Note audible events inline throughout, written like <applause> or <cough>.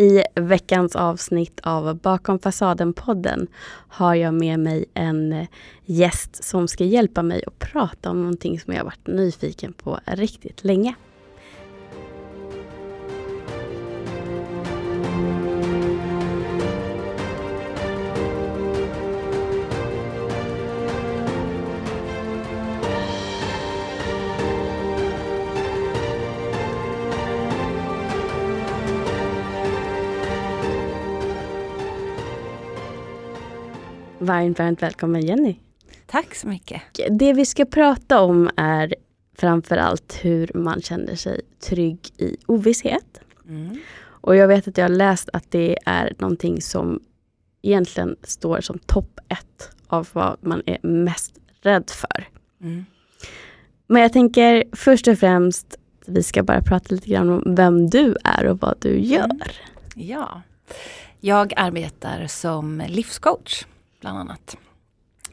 I veckans avsnitt av Bakom fasaden-podden har jag med mig en gäst som ska hjälpa mig att prata om någonting som jag varit nyfiken på riktigt länge. Varmt, varmt välkommen Jenny. Tack så mycket. Det vi ska prata om är framförallt hur man känner sig trygg i ovisshet. Mm. Och jag vet att jag har läst att det är någonting som egentligen står som topp ett av vad man är mest rädd för. Mm. Men jag tänker först och främst vi ska bara prata lite grann om vem du är och vad du gör. Mm. Ja, jag arbetar som livscoach bland annat.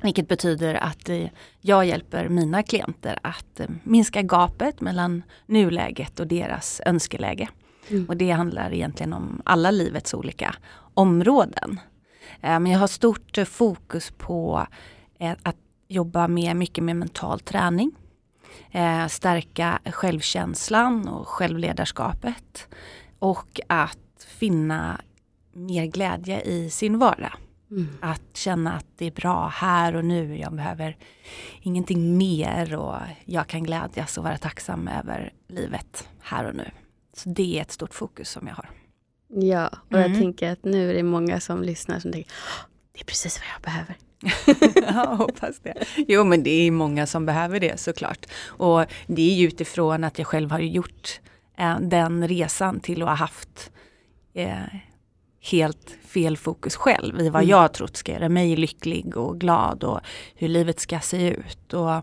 Vilket betyder att eh, jag hjälper mina klienter att eh, minska gapet mellan nuläget och deras önskeläge. Mm. Och det handlar egentligen om alla livets olika områden. Eh, men jag har stort fokus på att jobba med mycket med mental träning. Stärka självkänslan och självledarskapet. Och att finna mer glädje i sin vardag. Mm. Att känna att det är bra här och nu. Jag behöver ingenting mer och jag kan glädjas och vara tacksam över livet här och nu. Så det är ett stort fokus som jag har. Ja, och mm. jag tänker att nu är det många som lyssnar som tänker det är precis vad jag behöver. <laughs> ja, hoppas det. Jo men det är många som behöver det såklart. Och det är ju utifrån att jag själv har gjort eh, den resan till att ha haft eh, helt fel fokus själv i vad mm. jag trott ska göra mig lycklig och glad och hur livet ska se ut. Och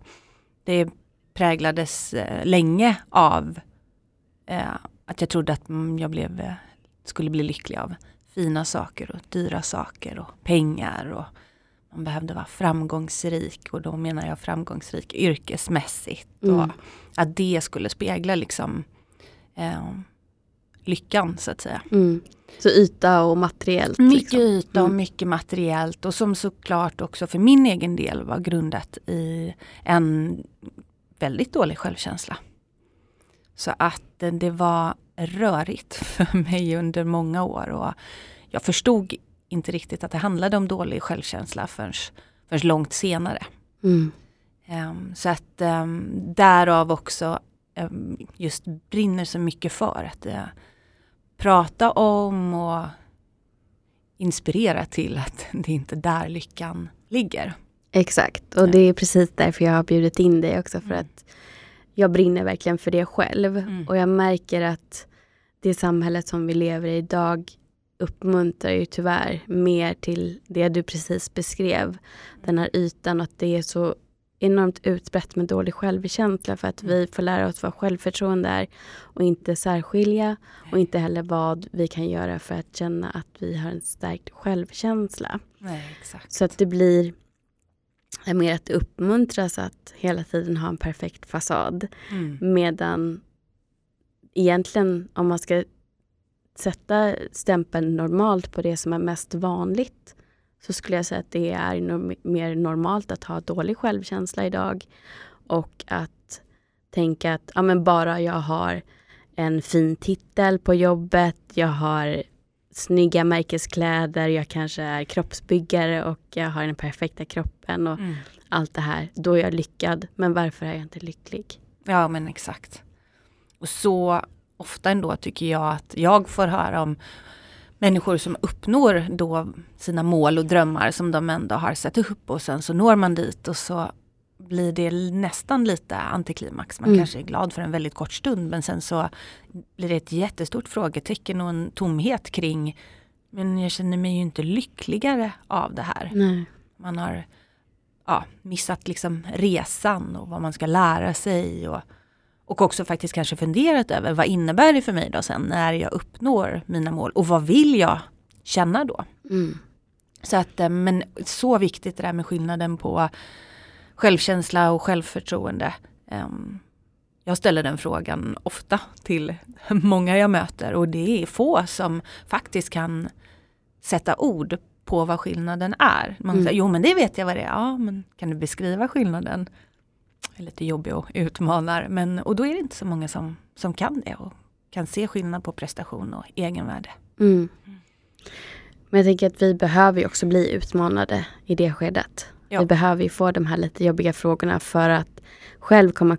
det präglades eh, länge av eh, att jag trodde att jag blev, eh, skulle bli lycklig av fina saker och dyra saker och pengar. och Man behövde vara framgångsrik och då menar jag framgångsrik yrkesmässigt. Mm. Och att det skulle spegla liksom eh, lyckan så att säga. Mm. Så yta och materiellt? Mycket liksom. yta och mm. mycket materiellt och som såklart också för min egen del var grundat i en väldigt dålig självkänsla. Så att det var rörigt <laughs> för mig under många år och jag förstod inte riktigt att det handlade om dålig självkänsla förrän, förrän långt senare. Mm. Um, så att um, därav också um, just brinner så mycket för att uh, prata om och inspirera till att <laughs> det är inte där lyckan ligger. Exakt, och det är precis därför jag har bjudit in dig också för mm. att jag brinner verkligen för det själv mm. och jag märker att det samhället som vi lever i idag uppmuntrar ju tyvärr mer till det du precis beskrev. Den här ytan och att det är så enormt utbrett med dålig självkänsla för att vi mm. får lära oss vad självförtroende är och inte särskilja och inte heller vad vi kan göra för att känna att vi har en stärkt självkänsla. Nej, Så att det blir mer att uppmuntras att hela tiden ha en perfekt fasad. Mm. Medan egentligen om man ska sätta stämpeln normalt på det som är mest vanligt så skulle jag säga att det är norm mer normalt att ha dålig självkänsla idag. Och att tänka att ja, men bara jag har en fin titel på jobbet, jag har snygga märkeskläder, jag kanske är kroppsbyggare och jag har den perfekta kroppen och mm. allt det här. Då är jag lyckad. Men varför är jag inte lycklig? Ja men exakt. Och så ofta ändå tycker jag att jag får höra om människor som uppnår då sina mål och drömmar som de ändå har satt upp och sen så når man dit och så blir det nästan lite antiklimax. Man mm. kanske är glad för en väldigt kort stund men sen så blir det ett jättestort frågetecken och en tomhet kring men jag känner mig ju inte lyckligare av det här. Nej. Man har ja, missat liksom resan och vad man ska lära sig. Och, och också faktiskt kanske funderat över vad innebär det för mig då sen när jag uppnår mina mål och vad vill jag känna då? Mm. Så att, eh, men så viktigt det där med skillnaden på självkänsla och självförtroende. Um, jag ställer den frågan ofta till <laughs> många jag möter och det är få som faktiskt kan sätta ord på vad skillnaden är. Man mm. säger, jo men det vet jag vad det är. Ja, men kan du beskriva skillnaden? Är lite jobbig och utmanar. Men, och då är det inte så många som, som kan det och kan se skillnad på prestation och egenvärde. Mm. Men jag tänker att vi behöver ju också bli utmanade i det skedet. Ja. Vi behöver ju få de här lite jobbiga frågorna för att själv komma,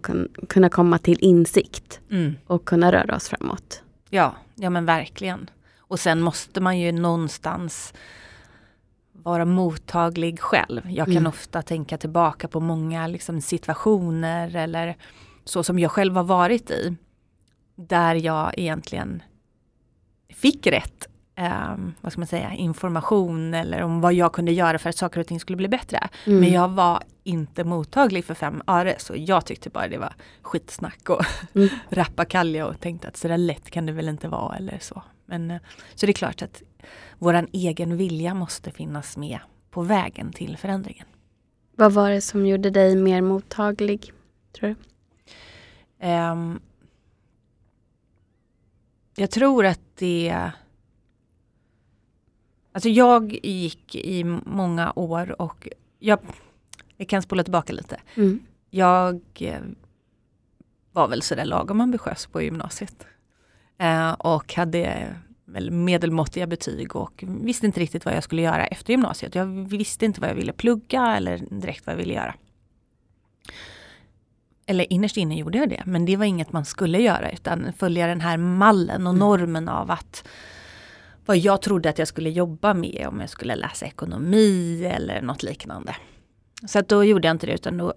kunna komma till insikt mm. och kunna röra oss framåt. Ja, ja men verkligen. Och sen måste man ju någonstans vara mottaglig själv. Jag kan mm. ofta tänka tillbaka på många liksom, situationer eller så som jag själv har varit i. Där jag egentligen fick rätt eh, vad ska man säga, information eller om vad jag kunde göra för att saker och ting skulle bli bättre. Mm. Men jag var inte mottaglig för fem öre så jag tyckte bara det var skitsnack och mm. <laughs> rappakalja och tänkte att så där lätt kan det väl inte vara eller så. Men, eh, så det är klart att våran egen vilja måste finnas med på vägen till förändringen. Vad var det som gjorde dig mer mottaglig, tror du? Um, jag tror att det Alltså jag gick i många år och jag, jag kan spola tillbaka lite. Mm. Jag eh, var väl sådär lagom ambitiös på gymnasiet. Eh, och hade väl medelmåttiga betyg och visste inte riktigt vad jag skulle göra efter gymnasiet. Jag visste inte vad jag ville plugga eller direkt vad jag ville göra. Eller innerst inne gjorde jag det, men det var inget man skulle göra utan följa den här mallen och mm. normen av att vad jag trodde att jag skulle jobba med om jag skulle läsa ekonomi eller något liknande. Så att då gjorde jag inte det utan då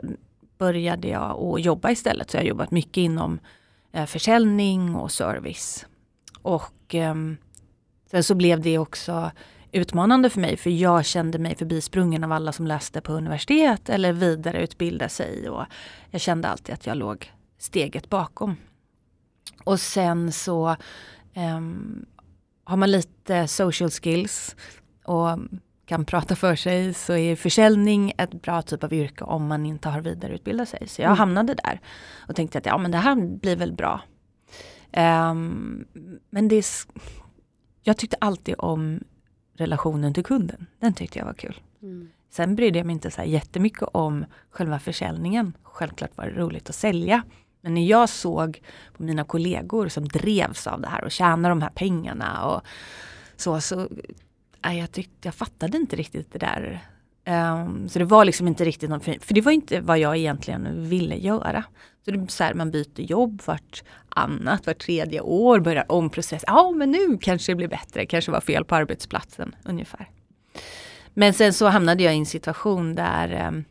började jag att jobba istället. Så jag har jobbat mycket inom Eh, försäljning och service. Och eh, sen så blev det också utmanande för mig för jag kände mig förbisprungen av alla som läste på universitet eller vidareutbildade sig. Och jag kände alltid att jag låg steget bakom. Och sen så um, har man lite social skills och kan prata för sig så är försäljning ett bra typ av yrke om man inte har vidareutbildat sig. Så jag mm. hamnade där och tänkte att ja men det här blir väl bra. Um, men det är, jag tyckte alltid om relationen till kunden. Den tyckte jag var kul. Mm. Sen brydde jag mig inte så här jättemycket om själva försäljningen. Självklart var det roligt att sälja. Men när jag såg på mina kollegor som drevs av det här och tjänade de här pengarna och så, så nej, jag tyckte jag fattade inte riktigt det där. Um, så det var liksom inte riktigt något för det var inte vad jag egentligen ville göra. Så det är så här, man byter jobb vart annat, vart tredje år, börjar om process. Ja men nu kanske det blir bättre, kanske var fel på arbetsplatsen ungefär. Men sen så hamnade jag i en situation där um,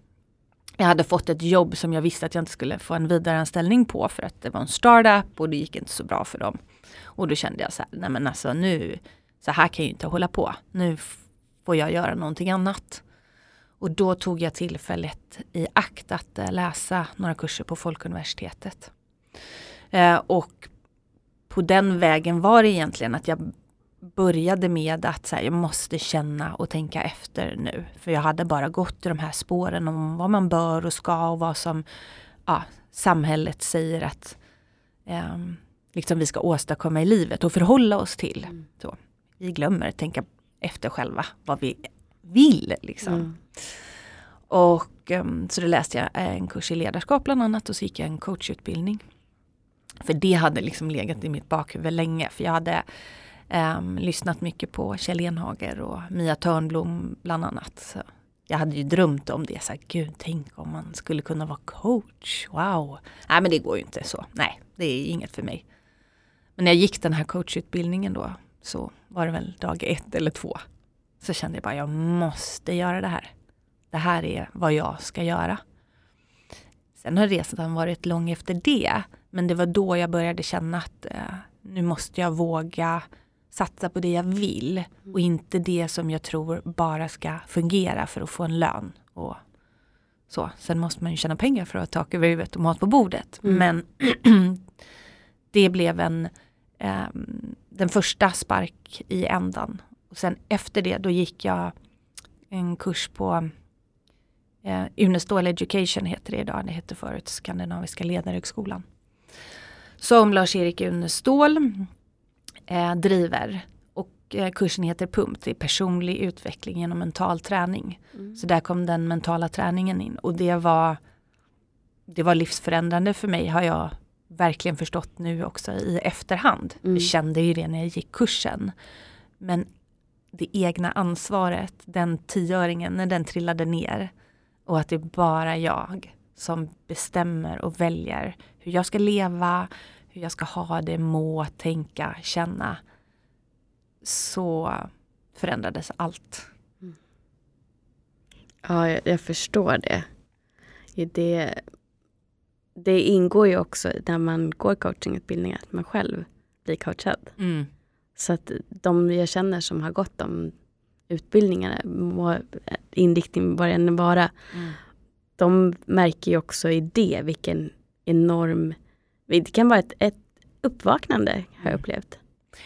jag hade fått ett jobb som jag visste att jag inte skulle få en vidareanställning på för att det var en startup och det gick inte så bra för dem. Och då kände jag så här, nej men alltså nu, så här kan jag inte hålla på. Nu får jag göra någonting annat. Och då tog jag tillfället i akt att äh, läsa några kurser på Folkuniversitetet. Eh, och på den vägen var det egentligen att jag började med att så här, jag måste känna och tänka efter nu. För jag hade bara gått i de här spåren om vad man bör och ska och vad som ja, samhället säger att eh, liksom vi ska åstadkomma i livet och förhålla oss till. Mm. Så, vi glömmer att tänka efter själva vad vi vill. Liksom. Mm. Och um, så då läste jag en kurs i ledarskap bland annat och så gick jag en coachutbildning. För det hade liksom legat i mitt bakhuvud länge. För jag hade Um, lyssnat mycket på Kjell Enhager och Mia Törnblom bland annat. Så jag hade ju drömt om det. Så här, Gud, tänk om man skulle kunna vara coach. Wow! Nej, men det går ju inte så. Nej, det är inget för mig. Men när jag gick den här coachutbildningen då så var det väl dag ett eller två. Så kände jag bara, jag måste göra det här. Det här är vad jag ska göra. Sen har resan varit lång efter det. Men det var då jag började känna att eh, nu måste jag våga satsa på det jag vill och inte det som jag tror bara ska fungera för att få en lön. Och så. Sen måste man ju tjäna pengar för att ha tak över huvudet och mat på bordet. Mm. Men <clears throat> det blev en eh, den första spark i ändan. Och sen efter det då gick jag en kurs på eh, Unestål Education heter det idag, det hette förut Skandinaviska ledarhögskolan. som Lars-Erik Unestål eh, driver. Och eh, kursen heter PUMP, det är personlig utveckling genom mental träning. Mm. Så där kom den mentala träningen in och det var, det var livsförändrande för mig har jag verkligen förstått nu också i efterhand. Mm. Jag kände ju det när jag gick kursen. Men det egna ansvaret, den tioöringen, när den trillade ner och att det är bara jag som bestämmer och väljer hur jag ska leva, hur jag ska ha det, må, tänka, känna. Så förändrades allt. Mm. Ja, jag, jag, förstår det. det. Det ingår ju också när man går coachingutbildning att man själv blir coachad. Mm. Så att de jag känner som har gått de utbildningarna, inriktning vad det än vara, mm. de märker ju också i det vilken enorm, det kan vara ett, ett uppvaknande har jag mm. upplevt.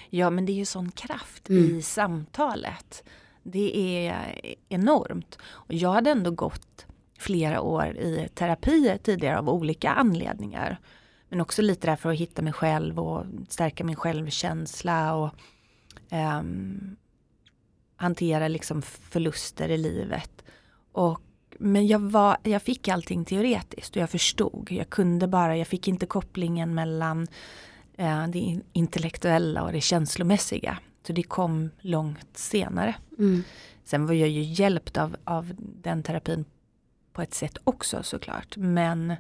Ja men det är ju sån kraft mm. i samtalet. Det är enormt. Och jag hade ändå gått flera år i terapi tidigare av olika anledningar. Men också lite där för att hitta mig själv och stärka min självkänsla och um, hantera liksom förluster i livet. Och, men jag, var, jag fick allting teoretiskt och jag förstod. Jag kunde bara, jag fick inte kopplingen mellan uh, det intellektuella och det känslomässiga. Så det kom långt senare. Mm. Sen var jag ju hjälpt av, av den terapin på ett sätt också såklart. Men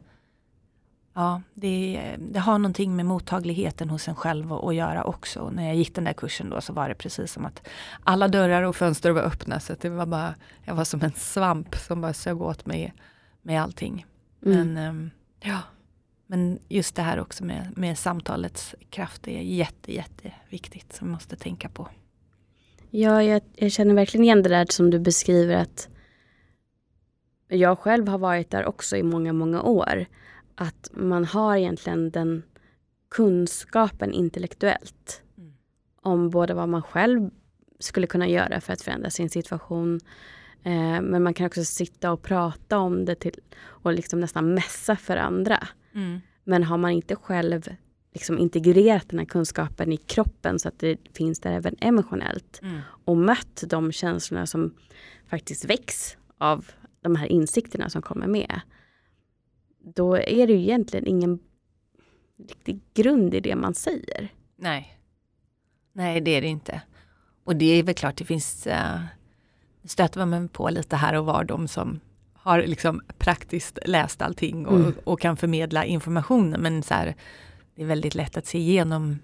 Ja, det, det, har någonting med mottagligheten hos en själv att, att göra också. När jag gick den där kursen då så var det precis som att alla dörrar och fönster var öppna. Så det var bara, jag var som en svamp som bara sög åt mig med allting. Mm. Men, ehm, ja, men just det här också med, med samtalets kraft är jätte, jätteviktigt som vi måste tänka på. Ja, jag, jag känner verkligen igen det där som du beskriver att jag själv har varit där också i många, många år att man har egentligen den kunskapen intellektuellt mm. om både vad man själv skulle kunna göra för att förändra sin situation eh, men man kan också sitta och prata om det till, och liksom nästan mässa för andra. Mm. Men har man inte själv liksom integrerat den här kunskapen i kroppen så att det finns där även emotionellt mm. och mött de känslorna som faktiskt väcks av de här insikterna som kommer med då är det ju egentligen ingen riktig grund i det man säger. Nej. Nej, det är det inte. Och det är väl klart, det finns, uh, stöter man på lite här och var de som har liksom praktiskt läst allting och, mm. och kan förmedla informationen. Men så här, det är väldigt lätt att se igenom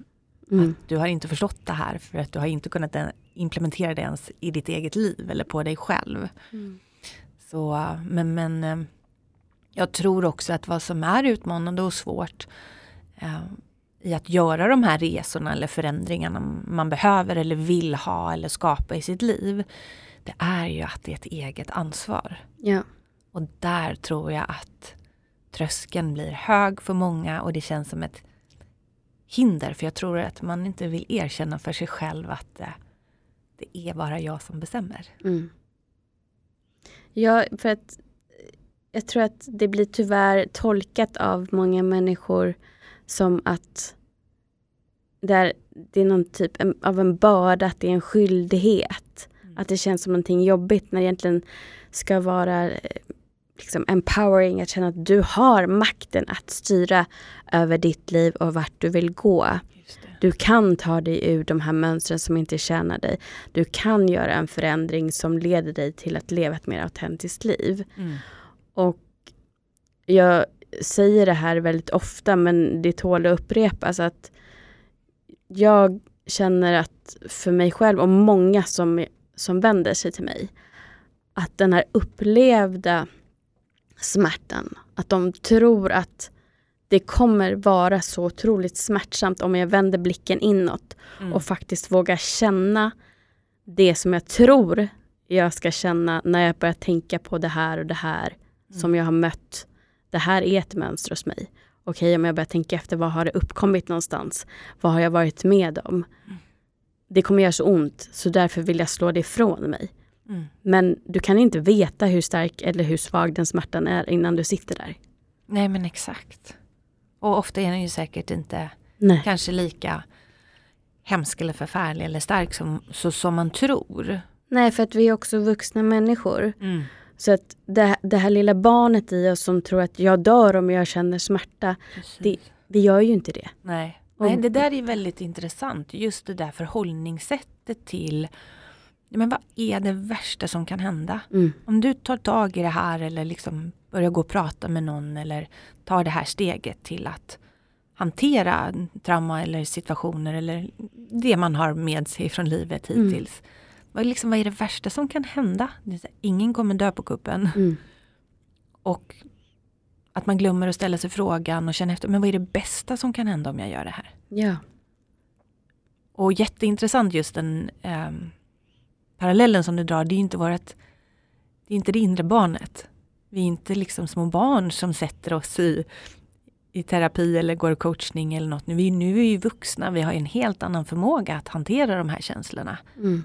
mm. att du har inte förstått det här för att du har inte kunnat implementera det ens i ditt eget liv eller på dig själv. Mm. Så, men, men eh, jag tror också att vad som är utmanande och svårt eh, i att göra de här resorna eller förändringarna man behöver eller vill ha eller skapa i sitt liv. Det är ju att det är ett eget ansvar. Ja. Och där tror jag att tröskeln blir hög för många och det känns som ett hinder. För jag tror att man inte vill erkänna för sig själv att eh, det är bara jag som bestämmer. Mm. Ja, för att jag tror att det blir tyvärr tolkat av många människor som att det är, det är någon typ av en börda, att det är en skyldighet. Mm. Att det känns som någonting jobbigt när det egentligen ska vara eh, liksom empowering, att känna att du har makten att styra över ditt liv och vart du vill gå. Du kan ta dig ur de här mönstren som inte tjänar dig. Du kan göra en förändring som leder dig till att leva ett mer autentiskt liv. Mm. Och jag säger det här väldigt ofta men det tål att upprepas att jag känner att för mig själv och många som, som vänder sig till mig att den här upplevda smärtan, att de tror att det kommer vara så otroligt smärtsamt om jag vänder blicken inåt mm. och faktiskt vågar känna det som jag tror jag ska känna när jag börjar tänka på det här och det här mm. som jag har mött. Det här är ett mönster hos mig. Okej, om jag börjar tänka efter, vad har det uppkommit någonstans? Vad har jag varit med om? Mm. Det kommer göra så ont, så därför vill jag slå det ifrån mig. Mm. Men du kan inte veta hur stark eller hur svag den smärtan är innan du sitter där. Nej men exakt. Och ofta är den ju säkert inte Nej. kanske lika hemsk eller förfärlig eller stark som, så, som man tror. Nej, för att vi är också vuxna människor. Så att det, det här lilla barnet i oss som tror att jag dör om jag känner smärta, det, vi gör ju inte det. Nej. Nej, det där är väldigt intressant. Just det där förhållningssättet till men vad är det värsta som kan hända? Mm. Om du tar tag i det här eller liksom börjar gå och prata med någon eller tar det här steget till att hantera trauma eller situationer eller det man har med sig från livet Mm. hittills. Vad, liksom, vad är det värsta som kan hända? Ingen kommer dö på kuppen. Mm. Och att man glömmer att ställa sig frågan och känna efter, men vad är det bästa som kan hända om jag gör det här? Ja. Och jätteintressant just den ehm, parallellen som du drar, det är inte vårt, det är inte det inre barnet. Vi är inte liksom små barn som sätter oss i, i terapi eller går coachning eller något. Nu, vi, nu är vi vuxna, vi har en helt annan förmåga att hantera de här känslorna. Mm.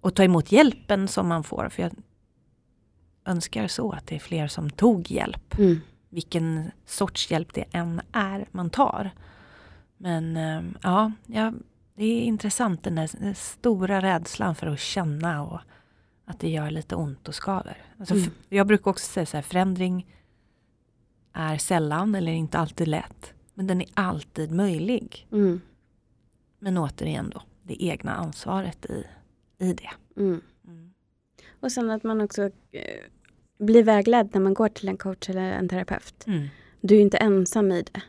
Och ta emot hjälpen som man får. För jag önskar så att det är fler som tog hjälp. Mm. Vilken sorts hjälp det än är man tar. Men ehm, ja, ja, det är intressant den där den stora rädslan för att känna och att det gör lite ont och skaver. Alltså, Mm. Jag brukar också säga så här, förändring är sällan eller inte alltid lätt. Men den är alltid möjlig. Mm. Men återigen då, det egna ansvaret i, i det. Mm. Mm. Och sen att man också eh, blir vägledd när man går till en coach eller en terapeut. Mm. Du är ju inte ensam i det.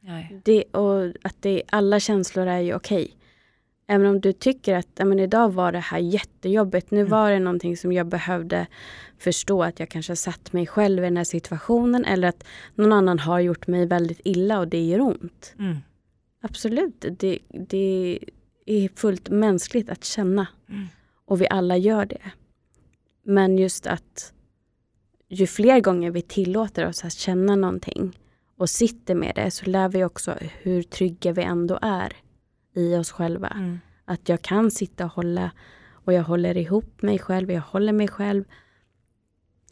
Nej. det och att det, alla känslor är ju okej. Även om du tycker att men idag var det här jättejobbigt. Nu Mm. var det någonting som jag behövde förstå att jag kanske har satt mig själv i den här situationen. Eller att någon annan har gjort mig väldigt illa och det gör ont. Mm. Absolut, det, det är fullt mänskligt att känna. Mm. Och vi alla gör det. Men just att ju fler gånger vi tillåter oss att känna någonting och sitter med det så lär vi också hur trygga vi ändå är i oss själva. Mm. Att jag kan sitta och hålla och jag håller ihop mig själv, jag håller mig själv.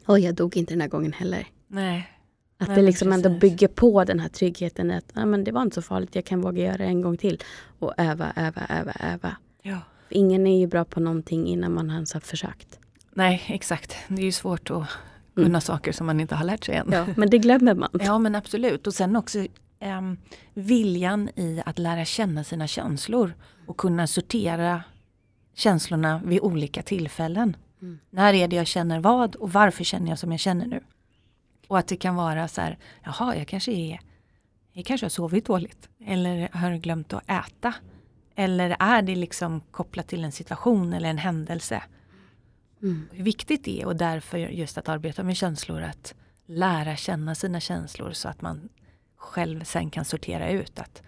Och jag dog inte den här gången heller. Nej. Att Nej, det liksom ändå precis. bygger på den här tryggheten att ja, men det var inte så farligt, jag kan våga göra det en gång till. Och öva, öva, öva, öva. Ja. Ingen är ju bra på någonting innan man ens har försökt. Nej, exakt. Det är ju svårt att kunna Mm. saker som man inte har lärt sig än. Ja, men det glömmer man. Ja men absolut. Och sen också ehm, viljan i att lära känna sina känslor och kunna sortera känslorna vid olika tillfällen. Mm. När är det jag känner vad och varför känner jag som jag känner nu? Och att det kan vara så här, jaha jag kanske är, jag kanske har sovit dåligt. Eller har glömt att äta. Eller är det liksom kopplat till en situation eller en händelse? Mm. hur viktigt det är och därför just att arbeta med känslor, att lära känna sina känslor så att man själv sen kan sortera ut att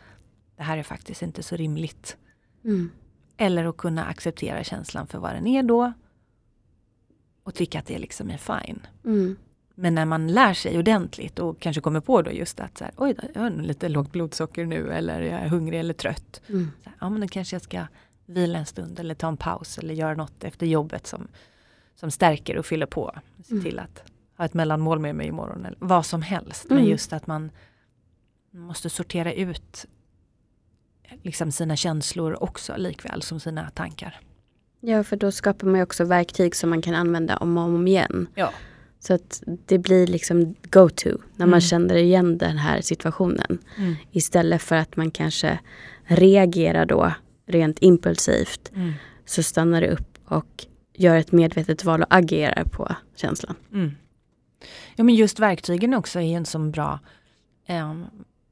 det här är faktiskt inte så rimligt. Mm. Eller att kunna acceptera känslan för vad den är då och tycka att det liksom är fine. Mm. Men när man lär sig ordentligt och kanske kommer på då just att så här, oj, jag har lite lågt blodsocker nu eller jag är hungrig eller trött. Mm. Så här, ja men då kanske jag ska vila en stund eller ta en paus eller göra något efter jobbet som, som stärker och fyller på. Se Mm. till att ha ett mellanmål med mig imorgon eller vad som helst. Men Mm. just att man måste sortera ut liksom sina känslor också likväl som sina tankar. Ja, för då skapar man ju också verktyg som man kan använda om och om igen. Ja. Så att det blir liksom go-to när man Mm. känner igen den här situationen. Istället för att man kanske reagerar då rent impulsivt Mm. så stannar det upp och gör ett medvetet val och agerar på känslan. Mm. Ja men just verktygen också är en sån bra eh,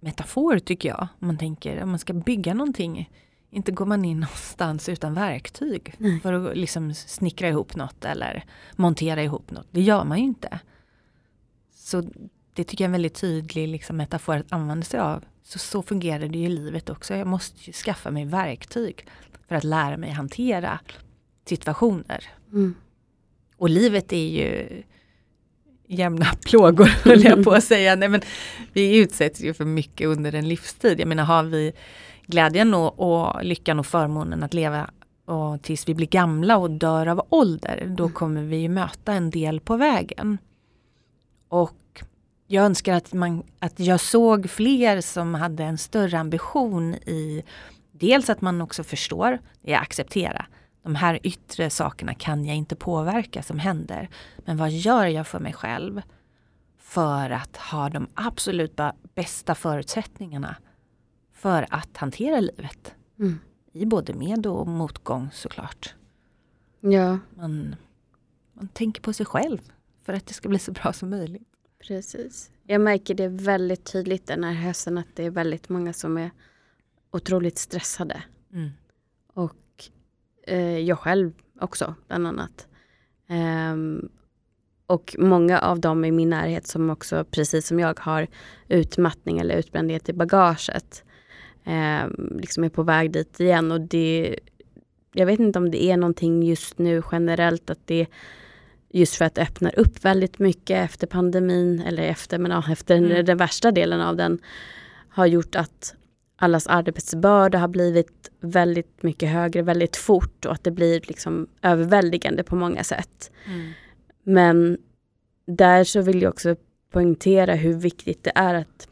metafor tycker jag. Om man tänker om man ska bygga någonting. Inte går man in någonstans utan verktyg Nej. för att liksom snickra ihop något eller montera ihop något. Det gör man ju inte. Så det tycker jag är en väldigt tydlig liksom, metafor att använda sig av. Så, så fungerar det ju i livet också. Jag måste ju skaffa mig verktyg för att lära mig hantera situationer. Mm. Och livet är ju jämna <laughs> plågor höll jag på att <laughs> säga. Nej, men vi utsätts ju för mycket under en livstid. Jag menar har vi glädjen och, och lyckan och förmånen att leva och tills vi blir gamla och dör av ålder. Då kommer vi ju möta en del på vägen. Och jag önskar att, man, att jag såg fler som hade en större ambition i dels att man också förstår, det är acceptera. De här yttre sakerna kan jag inte påverka som händer. Men vad gör jag för mig själv för att ha de absolut bästa förutsättningarna för att hantera livet? Mm. I både med och motgång såklart. Ja. Man, man tänker på sig själv för att det ska bli så bra som möjligt. Precis. Jag märker det väldigt tydligt den här hösten att det är väldigt många som är otroligt stressade. Mm. Eh, jag själv också bland annat. Um, och många av dem i min närhet som också precis som jag har utmattning eller utbrändhet i bagaget. Um, liksom är på väg dit igen och det jag vet inte om det är någonting just nu generellt att det just för att det öppnar upp väldigt mycket efter pandemin eller efter, men ja, efter mm. den, den, värsta delen av den har gjort att allas arbetsbörda har blivit väldigt mycket högre väldigt fort och att det blir liksom överväldigande på många sätt. Mm. Men där så vill jag också poängtera hur viktigt det är att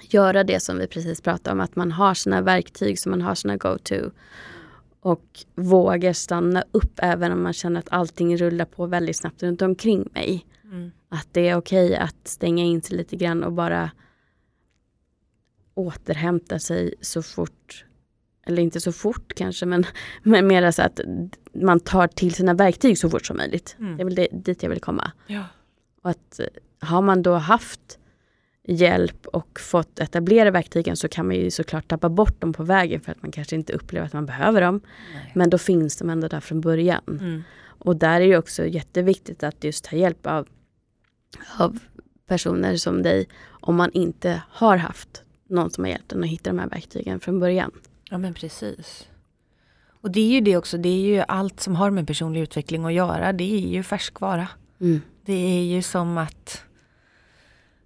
göra det som vi precis pratade om, att man har sina verktyg som man har sina go-to och vågar stanna upp även om man känner att allting rullar på väldigt snabbt runt omkring mig. Mm. Att det är okej okay att stänga in sig lite grann och bara återhämta sig så fort, eller inte så fort kanske, men, men mer så att man tar till sina verktyg så fort som möjligt. Mm. Det är väl det, dit jag vill komma. Ja. Och att har man då haft hjälp och fått etablera verktygen så kan man ju såklart tappa bort dem på vägen för att man kanske inte upplever att man behöver dem. Nej. Men då finns de ändå där från början. Mm. Och där är det också jätteviktigt att just ta hjälp av, av personer som dig om man inte har haft någon som har hjälpt en att hitta de här verktygen från början. Ja men precis. Och det är ju det också, det är ju allt som har med personlig utveckling att göra, det är ju färskvara. Mm. Det är ju som att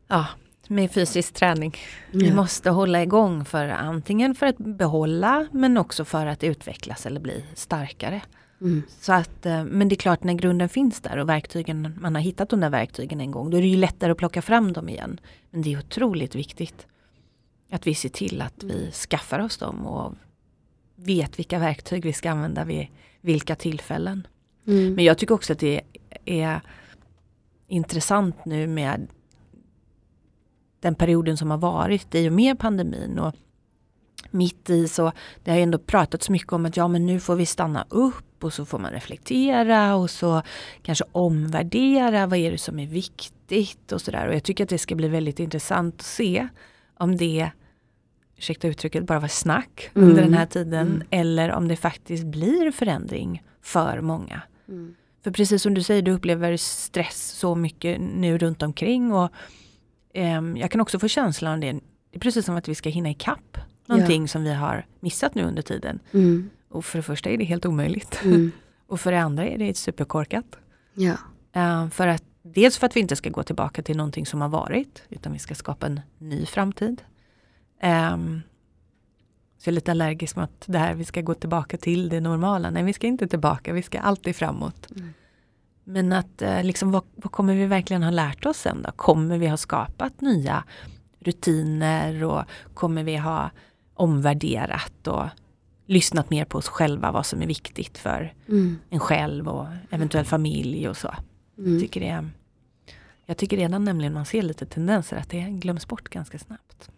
ja, med fysisk träning. Vi ja. måste hålla igång för antingen för att behålla men också för att utvecklas eller bli starkare. Mm. Så att, eh, men det är klart när grunden finns där och verktygen, man har hittat de där verktygen en gång, då är det ju lättare att plocka fram dem igen. Men det är otroligt viktigt att vi ser till att vi skaffar oss dem och vet vilka verktyg vi ska använda vid vilka tillfällen. Mm. Men jag tycker också att det är intressant nu med den perioden som har varit i och med pandemin. Och mitt i så, det har ändå pratats mycket om att ja men nu får vi stanna upp och så får man reflektera och så kanske omvärdera vad är det som är viktigt och sådär. Och jag tycker att det ska bli väldigt intressant att se om det, ursäkta uttrycket, bara var snack mm. under den här tiden mm. eller om det faktiskt blir förändring för många. Mm. För precis som du säger, du upplever stress så mycket nu runt omkring och Um, jag kan också få känslan av det, det är precis som att vi ska hinna ikapp någonting ja. som vi har missat nu under tiden. Mm. Och för det första är det helt omöjligt. Mm. <laughs> och för det andra är det superkorkat. Ja. Uh, för att, dels för att vi inte ska gå tillbaka till någonting som har varit, utan vi ska skapa en ny framtid. Um, så jag är lite allergisk mot det här, vi ska gå tillbaka till det normala. Nej, vi ska inte tillbaka, vi ska alltid framåt. Mm. Men att eh, liksom, vad, vad, kommer vi verkligen ha lärt oss sen då? Kommer vi ha skapat nya rutiner och kommer vi ha omvärderat och lyssnat mer på oss själva vad som är viktigt för mm. en själv och eventuell familj och så. Mm. Jag, tycker det, jag tycker redan nämligen man ser lite tendenser att det glöms bort ganska snabbt.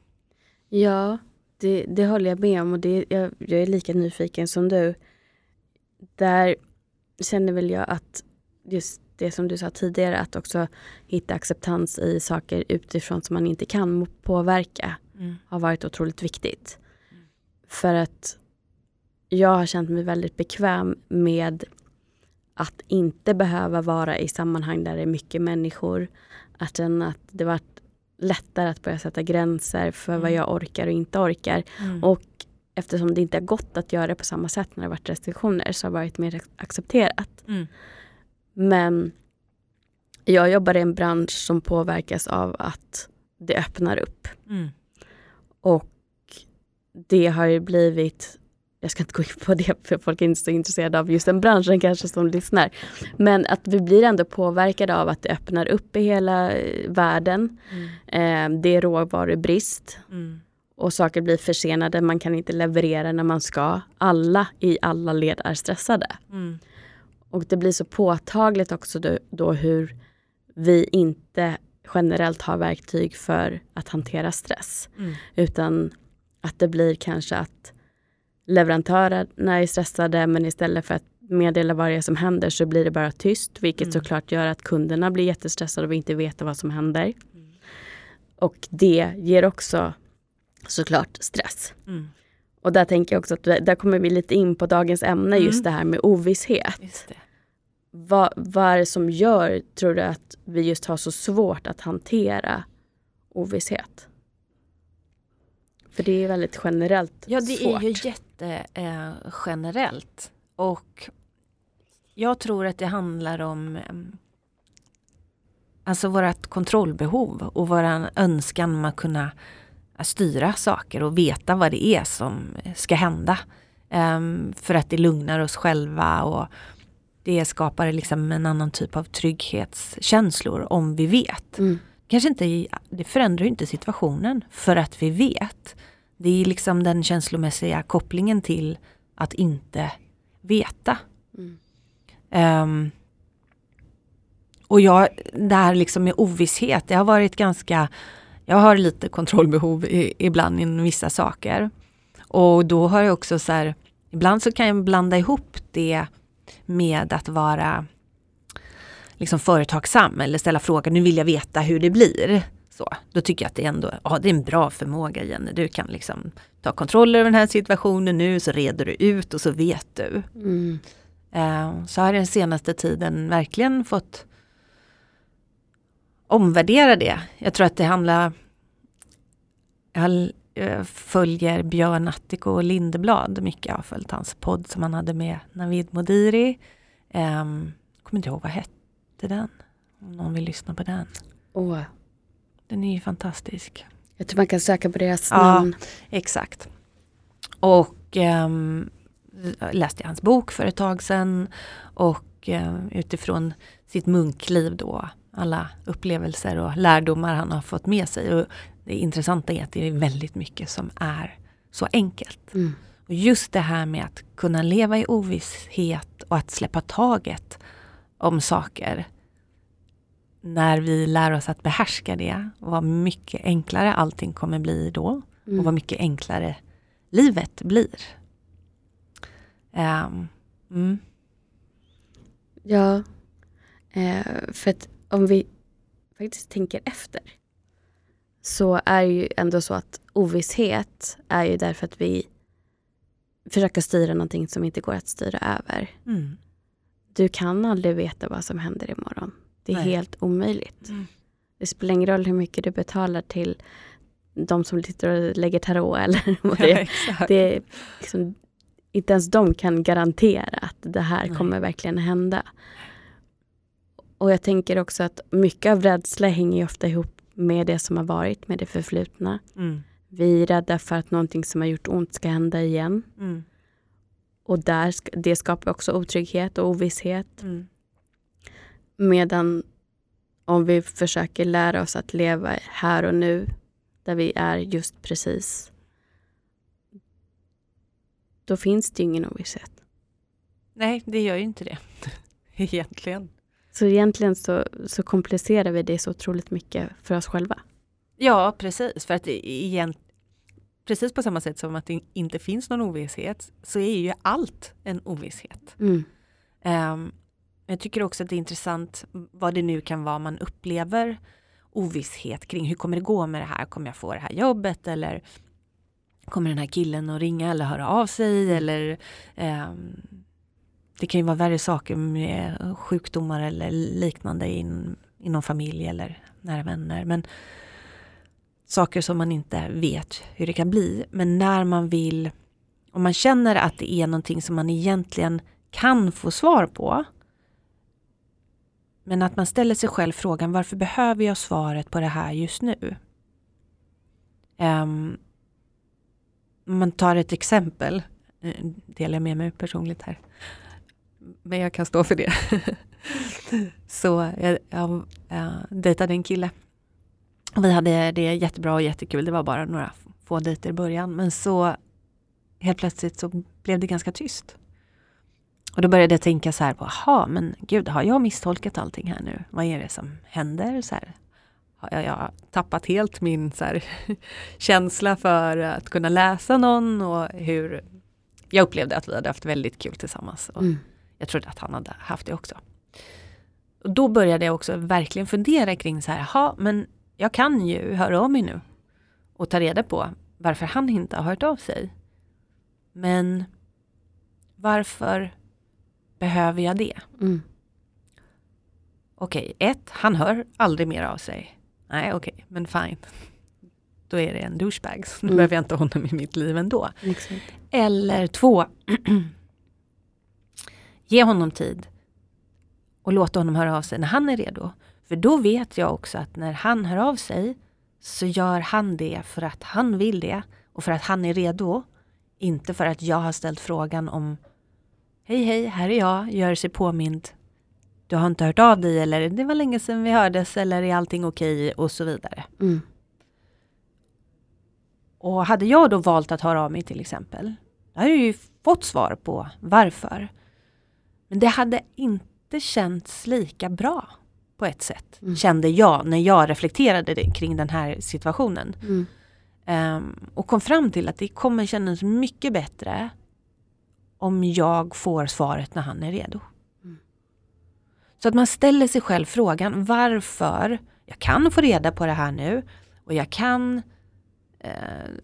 Ja, det, det håller jag med om och det, jag, jag är lika nyfiken som du. Där känner väl jag att just det som du sa tidigare, att också hitta acceptans i saker utifrån som man inte kan påverka, mm. har varit otroligt viktigt. Mm. För att jag har känt mig väldigt bekväm med att inte behöva vara i sammanhang där det är mycket människor. Att känna att det varit lättare att börja sätta gränser för mm. vad jag orkar och inte orkar. Mm. Och eftersom det inte har gått att göra det på samma sätt när det varit restriktioner så har det varit mer accepterat. Mm. Men jag jobbar i en bransch som påverkas av att det öppnar upp. Mm. Och det har ju blivit jag ska inte gå in på det för folk är inte så intresserade av just den branschen kanske som lyssnar. Men att vi blir ändå påverkade av att det öppnar upp i hela eh, världen. Mm. Eh, det är råvarubrist. Mm. Och saker blir försenade, man kan inte leverera när man ska. Alla i alla led är stressade. Mm. Och det blir så påtagligt också då, då hur vi inte generellt har verktyg för att hantera stress. Mm. Utan att det blir kanske att leverantörerna är stressade men istället för att meddela vad det är som händer så blir det bara tyst vilket mm. såklart gör att kunderna blir jättestressade och inte vet vad som händer. Mm. Och det ger också såklart stress. Mm. Och där tänker jag också att där kommer vi lite in på dagens ämne just mm. det här med ovisshet. Vad, vad är det som gör, tror du, att vi just har så svårt att hantera ovisshet? För det är väldigt generellt Ja, det svårt. är ju jättegenerellt. Eh, och jag tror att det handlar om eh, alltså vårt kontrollbehov och vår önskan om att kunna styra saker och veta vad det är som ska hända. Um, för att det lugnar oss själva och det skapar liksom en annan typ av trygghetskänslor om vi vet. Mm. Kanske inte, det förändrar inte situationen för att vi vet. Det är liksom den känslomässiga kopplingen till att inte veta. Mm. Um, och jag, det här liksom med ovisshet, det har varit ganska jag har lite kontrollbehov i, ibland i vissa saker. Och då har jag också så här, ibland så kan jag blanda ihop det med att vara liksom företagsam eller ställa frågan, nu vill jag veta hur det blir. Så, då tycker jag att det är ändå ja, det är en bra förmåga Jenny. Du kan liksom ta kontroll över den här situationen nu så reder du ut och så vet du. Mm. Uh, så har jag den senaste tiden verkligen fått omvärdera det. Jag tror att det handlar... Jag eh, följer Björn Attiko och Lindeblad mycket. Jag har följt hans podd som han hade med Navid Modiri. Um, kommer inte ihåg, vad hette den? Om någon vill lyssna på den. Oh. Den är ju fantastisk. Jag tror man kan söka på deras namn. Ja, exakt. Och um, läste hans bok för ett tag sedan. Och uh, utifrån sitt munkliv då alla upplevelser och lärdomar han har fått med sig. Och det intressanta är att det är väldigt mycket som är så enkelt. Mm. Och just det här med att kunna leva i ovisshet och att släppa taget om saker. När vi lär oss att behärska det, vad mycket enklare allting kommer bli då. Mm. Och vad mycket enklare livet blir. Um, mm. Ja, eh, för att om vi faktiskt tänker efter så är ju ändå så att ovisshet är ju därför att vi försöker styra någonting som inte går att styra över. Mm. Du kan aldrig veta vad som händer imorgon. Det är Nej. helt omöjligt. Mm. Det spelar ingen roll hur mycket du betalar till de som sitter och lägger tarot <laughs> eller vad det är. Ja, det är liksom, inte ens de kan garantera att det här Nej. kommer verkligen hända. Och jag tänker också att mycket av rädsla hänger ofta ihop med det som har varit, med det förflutna. Mm. Vi är rädda för att någonting som har gjort ont ska hända igen. Mm. Och där, det skapar också otrygghet och ovisshet. Mm. Medan om vi försöker lära oss att leva här och nu, där vi är just precis, då finns det ju ingen ovisshet. Nej, det gör ju inte det. <laughs> Egentligen. Så egentligen så, så komplicerar vi det så otroligt mycket för oss själva. Ja, precis. För att igen, precis på samma sätt som att det inte finns någon ovisshet så är ju allt en ovisshet. Mm. Um, jag tycker också att det är intressant vad det nu kan vara man upplever ovisshet kring. Hur kommer det gå med det här? Kommer jag få det här jobbet? Eller kommer den här killen att ringa eller höra av sig? Eller um, det kan ju vara värre saker med sjukdomar eller liknande in, inom familj eller nära vänner. Men saker som man inte vet hur det kan bli. Men när man vill, om man känner att det är någonting som man egentligen kan få svar på. Men att man ställer sig själv frågan varför behöver jag svaret på det här just nu? Um, man tar ett exempel delar med mig personligt här. Men jag kan stå för det. <laughs> så jag, jag, jag dejtade en kille. Vi hade det jättebra och jättekul. Det var bara några få dejter i början. Men så helt plötsligt så blev det ganska tyst. Och då började jag tänka så här, jaha, men gud, har jag misstolkat allting här nu? Vad är det som händer? Så här, har jag, jag tappat helt min så här, <laughs> känsla för att kunna läsa någon och hur jag upplevde att vi hade haft väldigt kul tillsammans. Och mm. Jag trodde att han hade haft det också. Och då började jag också verkligen fundera kring så här, jaha, men jag kan ju höra av mig nu och ta reda på varför han inte har hört av sig. Men varför behöver jag det? Mm. Okej, okay, ett, han hör aldrig mer av sig. Nej, okej, okay, men fine. Då är det en douchebag, så då mm. behöver jag inte honom i mitt liv ändå. Exakt. Eller två, <clears throat> ge honom tid och låta honom höra av sig när han är redo. För då vet jag också att när han hör av sig så gör han det för att han vill det och för att han är redo. Inte för att jag har ställt frågan om Hej hej, här är jag, gör sig påmind. Du har inte hört av dig eller det var länge sedan vi hördes eller är allting okej okay, och så vidare. Mm. Och hade jag då valt att höra av mig till exempel, då hade jag ju fått svar på varför. Men det hade inte känts lika bra på ett sätt, mm. kände jag när jag reflekterade kring den här situationen. Mm. Um, och kom fram till att det kommer kännas mycket bättre om jag får svaret när han är redo. Mm. Så att man ställer sig själv frågan varför jag kan få reda på det här nu och jag kan eh,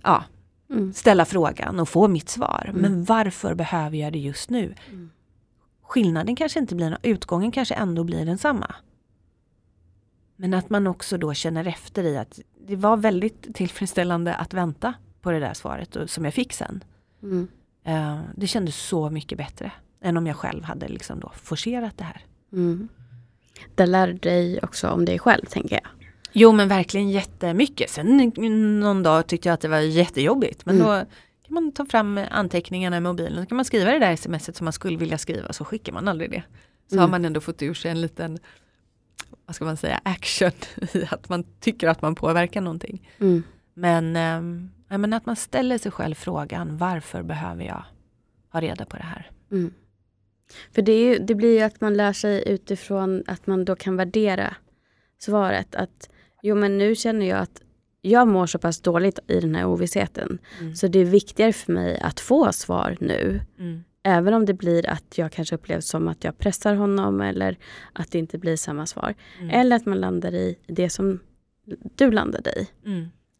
ja, mm. ställa frågan och få mitt svar. Mm. Men varför behöver jag det just nu? Mm. Skillnaden kanske inte blir, utgången kanske ändå blir densamma. Men att man också då känner efter i att det var väldigt tillfredsställande att vänta på det där svaret som jag fick sen. Uh, det kändes så mycket bättre än om jag själv hade liksom då forcerat det här. Mm. Det lärde dig också om dig själv tänker jag. Jo men verkligen jättemycket. Sen någon dag tyckte jag att det var jättejobbigt. Men mm. då kan man ta fram anteckningarna i mobilen. Så kan man skriva det där smset som man skulle vilja skriva så skickar man aldrig det. Så mm. har man ändå fått ur sig en liten vad ska man säga, action <laughs> i att man tycker att man påverkar någonting. Mm. Men, eh, men att man ställer sig själv frågan varför behöver jag ha reda på det här? Mm. För det, ju, det, blir ju att man lär sig utifrån att man då kan värdera svaret. Att jo men nu känner jag att jag mår så pass dåligt i den här ovissheten. Mm. Så det är viktigare för mig att få svar nu. Mm. Även om det blir att jag kanske upplevs som att jag pressar honom eller att det inte blir samma svar. Mm. Eller att man landar i det som du landade i.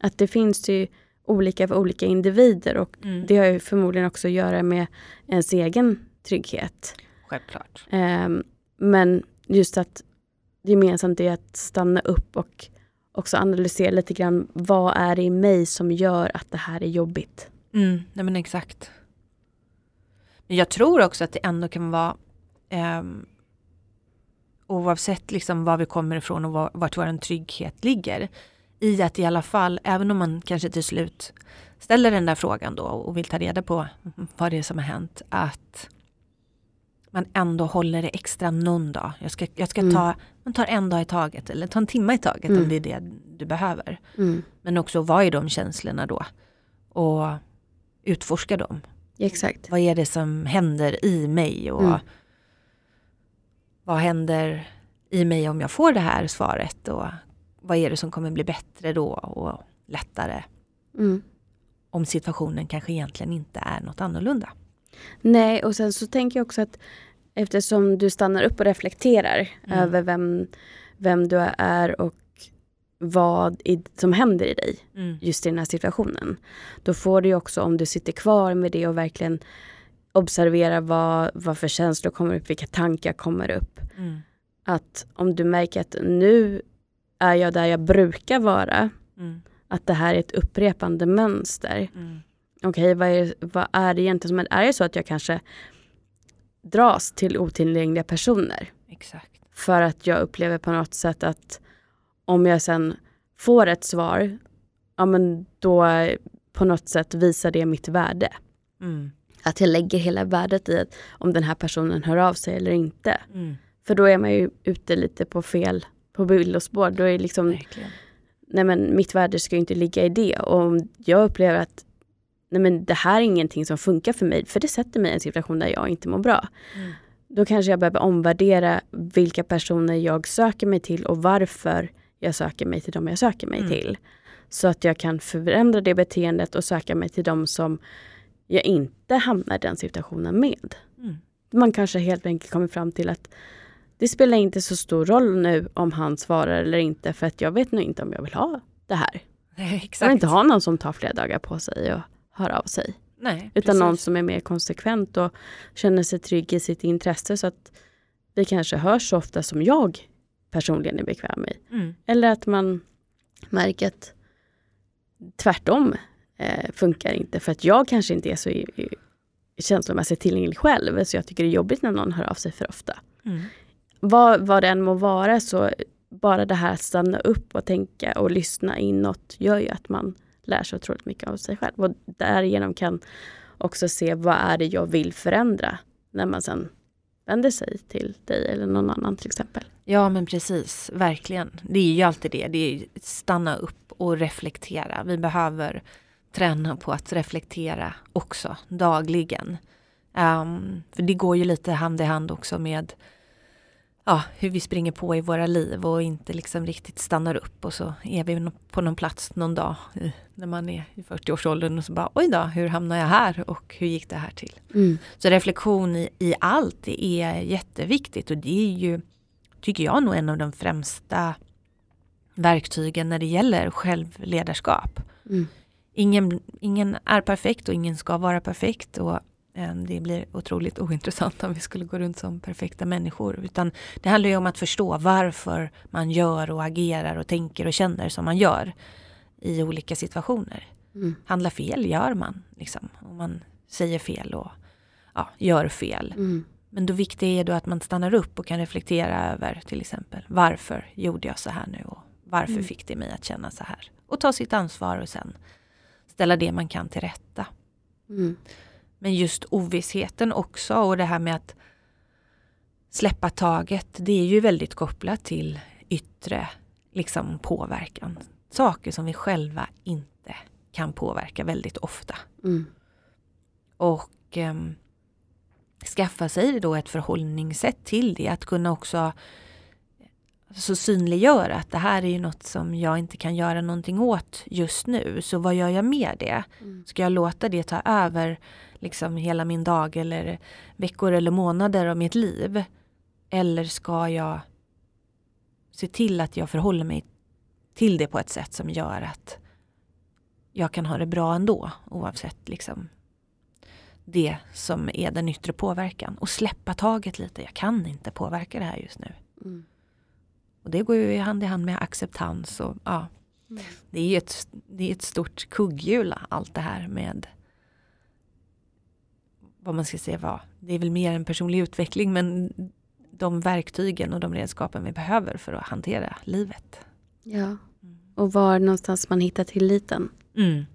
Att det finns ju olika för olika individer och mm. det har ju förmodligen också att göra med ens egen trygghet. Självklart. Um, men just att gemensamt är att stanna upp och också analysera lite grann vad är det i mig som gör att det här är jobbigt. Mm, nej men exakt. Men jag tror också att det ändå kan vara eh, oavsett liksom var vi kommer ifrån och var, vart vår trygghet ligger. I att i alla fall, även om man kanske till slut ställer den där frågan då och vill ta reda på vad det är som har hänt. Att man ändå håller det extra någon dag. Jag ska, jag ska mm. ta, man tar en dag i taget eller ta en timme i taget mm. om det är det du behöver. Mm. Men också vad är de känslorna då? Och utforska dem. Exakt. Vad är det som händer i mig? Och mm. Vad händer i mig om jag får det här svaret? Och vad är det som kommer bli bättre då och lättare? Mm. Om situationen kanske egentligen inte är något annorlunda. Nej, och sen så tänker jag också att eftersom du stannar upp och reflekterar mm. över vem, vem du är och vad i, som händer i dig mm. just i den här situationen. Då får du också, om du sitter kvar med det och verkligen observera vad, vad för känslor kommer upp, vilka tankar kommer upp. Mm. Att om du märker att nu är jag där jag brukar vara, mm. att det här är ett upprepande mönster. Mm. Okej, okay, vad, är, vad är det egentligen som är, är det så att jag kanske dras till otillgängliga personer? Exakt. För att jag upplever på något sätt att om jag sen får ett svar, ja men då på något sätt visar det mitt värde. Mm. att jag lägger hela värdet i att om den här personen hör av sig eller inte. Mm. För då är man ju ute lite på fel, på villospår. Då är liksom, Verkligen. nej men mitt värde ska ju inte ligga i det. Och om jag upplever att nej men det här är ingenting som funkar för mig, för det sätter mig i en situation där jag inte mår bra. Mm. Då kanske jag behöver omvärdera vilka personer jag söker mig till och varför jag söker mig till dem jag söker mig Mm. till. Så att jag kan förändra det beteendet och söka mig till dem som jag inte hamnar i den situationen med. Mm. Man kanske helt enkelt kommer fram till att det spelar inte så stor roll nu om han svarar eller inte för att jag vet nog inte om jag vill ha det här. Nej, Jag vill inte ha någon som tar flera dagar på sig och hör av sig. Nej, Utan någon precis. som är mer konsekvent och känner sig trygg i sitt intresse så att vi kanske hörs så ofta som jag personligen är bekväm med. Mm. Eller att man märker att tvärtom eh, funkar inte för att jag kanske inte är så i, i, känslomässigt tillgänglig själv så jag tycker det är jobbigt när någon hör av sig för ofta. Mm. Vad, vad det än må vara så bara det här att stanna upp och tänka och lyssna inåt gör ju att man lär sig otroligt mycket av sig själv och därigenom kan också se vad är det jag vill förändra när man sen vänder sig till dig eller någon annan till exempel. Ja men precis, verkligen. Det är ju alltid det, det är stanna upp och reflektera. Vi behöver träna på att reflektera också dagligen. Um, för det går ju lite hand i hand också med ja, hur vi springer på i våra liv och inte liksom riktigt stannar upp och så är vi på någon plats någon dag när man är i 40-årsåldern och så bara oj då, hur hamnar jag här och hur gick det här till? Så reflektion i, i allt det är jätteviktigt och det är ju, tycker jag, nog en av de främsta verktygen när det gäller självledarskap. Mm. Ingen, ingen är perfekt och ingen ska vara perfekt och det blir otroligt <laughs> ointressant om vi skulle gå runt som perfekta människor. Utan det handlar ju om att förstå varför man gör och agerar och tänker och känner som man gör i olika situationer. Mm. Handlar fel gör man, liksom. Om man säger fel och ja, gör fel. Mm. Men då viktigt är då att man stannar upp och kan reflektera över till exempel varför gjorde jag så här nu och varför Mm. fick det mig att känna så här. Och ta sitt ansvar och sen ställa det man kan till rätta. Mm. Men just ovissheten också och det här med att släppa taget, det är ju väldigt kopplat till yttre liksom, påverkan. Saker som vi själva inte kan påverka väldigt ofta. Mm. Och ehm, skaffa sig då ett förhållningssätt till det. Att kunna också så synliggöra att det här är ju något som jag inte kan göra någonting åt just nu. Så vad gör jag med det? Mm. Ska jag låta det ta över liksom hela min dag eller veckor eller månader av mitt liv? Eller ska jag se till att jag förhåller mig till det på ett sätt som gör att jag kan ha det bra ändå oavsett liksom det som är den yttre påverkan. Och släppa taget lite. Jag kan inte påverka det här just nu. Mm. Och det går ju hand i hand med acceptans och ja, Mm. det är ju ett, det är ett stort kugghjul allt det här med vad man ska säga vad. Det är väl mer en personlig utveckling men de verktygen och de redskapen vi behöver för att hantera livet. Ja, och var någonstans man hittar tilliten. Mm.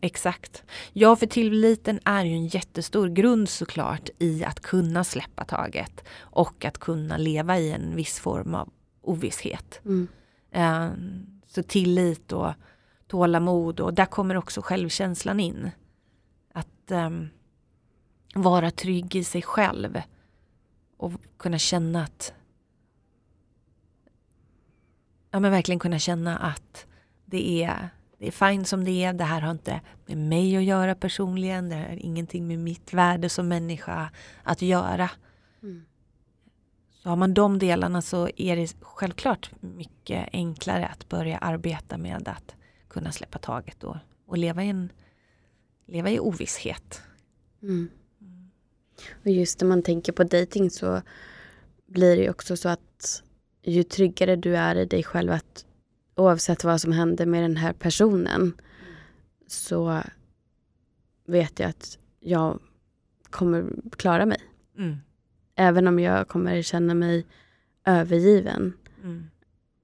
Exakt. Ja, för tilliten är ju en jättestor grund såklart i att kunna släppa taget och att kunna leva i en viss form av ovisshet. Mm. Eh, så tillit och tålamod och där kommer också självkänslan in. Att ehm, vara trygg i sig själv och kunna känna att ja men verkligen kunna känna att det är, det är fine som det är. Det här har inte med mig att göra personligen. Det har ingenting med mitt värde som människa att göra. Mm. Så har man de delarna så är det självklart mycket enklare att börja arbeta med att kunna släppa taget och, och leva, i en, leva i ovisshet. Mm. Och just när man tänker på dating så blir det också så att ju tryggare du är i dig själv att oavsett vad som händer med den här personen så vet jag att jag kommer klara mig. Mm. Även om jag kommer känna mig övergiven Mm.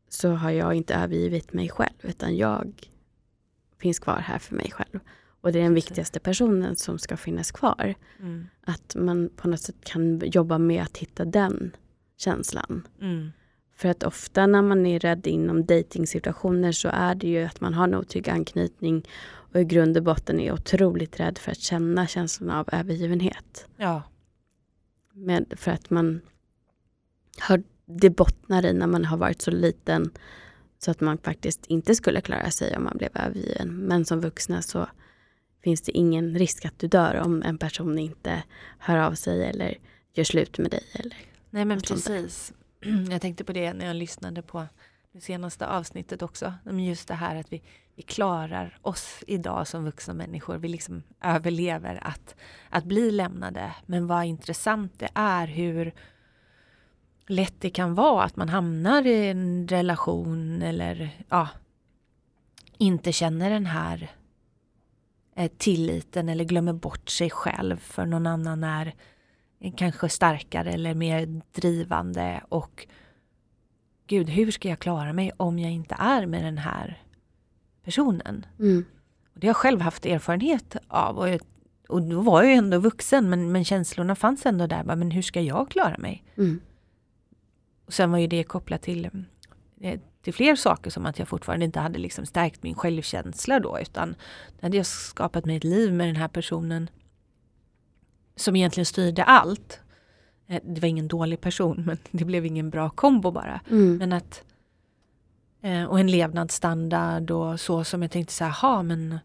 så har jag inte övergivit mig själv utan jag finns kvar här för mig själv. Och det är den viktigaste personen som ska finnas kvar. Mm. Att man på något sätt kan jobba med att hitta den känslan. Mm. För att ofta när man är rädd inom dejtingsituationer så är det ju att man har en otrygg anknytning och i grund och botten är otroligt rädd för att känna känslan av övergivenhet. Ja. Med, för att man har, det bottnar i när man har varit så liten så att man faktiskt inte skulle klara sig om man blev övergiven. Men som vuxna så finns det ingen risk att du dör om en person inte hör av sig eller gör slut med dig. Eller Nej men precis. <clears throat> Jag tänkte på det när jag lyssnade på det senaste avsnittet också. Men Just det här att vi, vi klarar oss idag som vuxna människor. Vi liksom överlever att, att bli lämnade. Men vad intressant det är hur lätt det kan vara att man hamnar i en relation eller ja, inte känner den här eh, tilliten eller glömmer bort sig själv för någon annan är kanske starkare eller mer drivande och gud, hur ska jag klara mig om jag inte är med den här personen? Mm. Och det har jag själv haft erfarenhet av och, jag, och då var jag ju ändå vuxen men, men känslorna fanns ändå där. Bara, Men hur ska jag klara mig? Mm. Och sen var ju det kopplat till, eh, till fler saker som att jag fortfarande inte hade liksom stärkt min självkänsla då utan hade jag skapat mig ett liv med den här personen som egentligen styrde allt. Eh, Det var ingen dålig person men <laughs> det blev ingen bra kombo bara. Mm. Men att eh, och en levnadsstandard och så som jag tänkte så här, ha men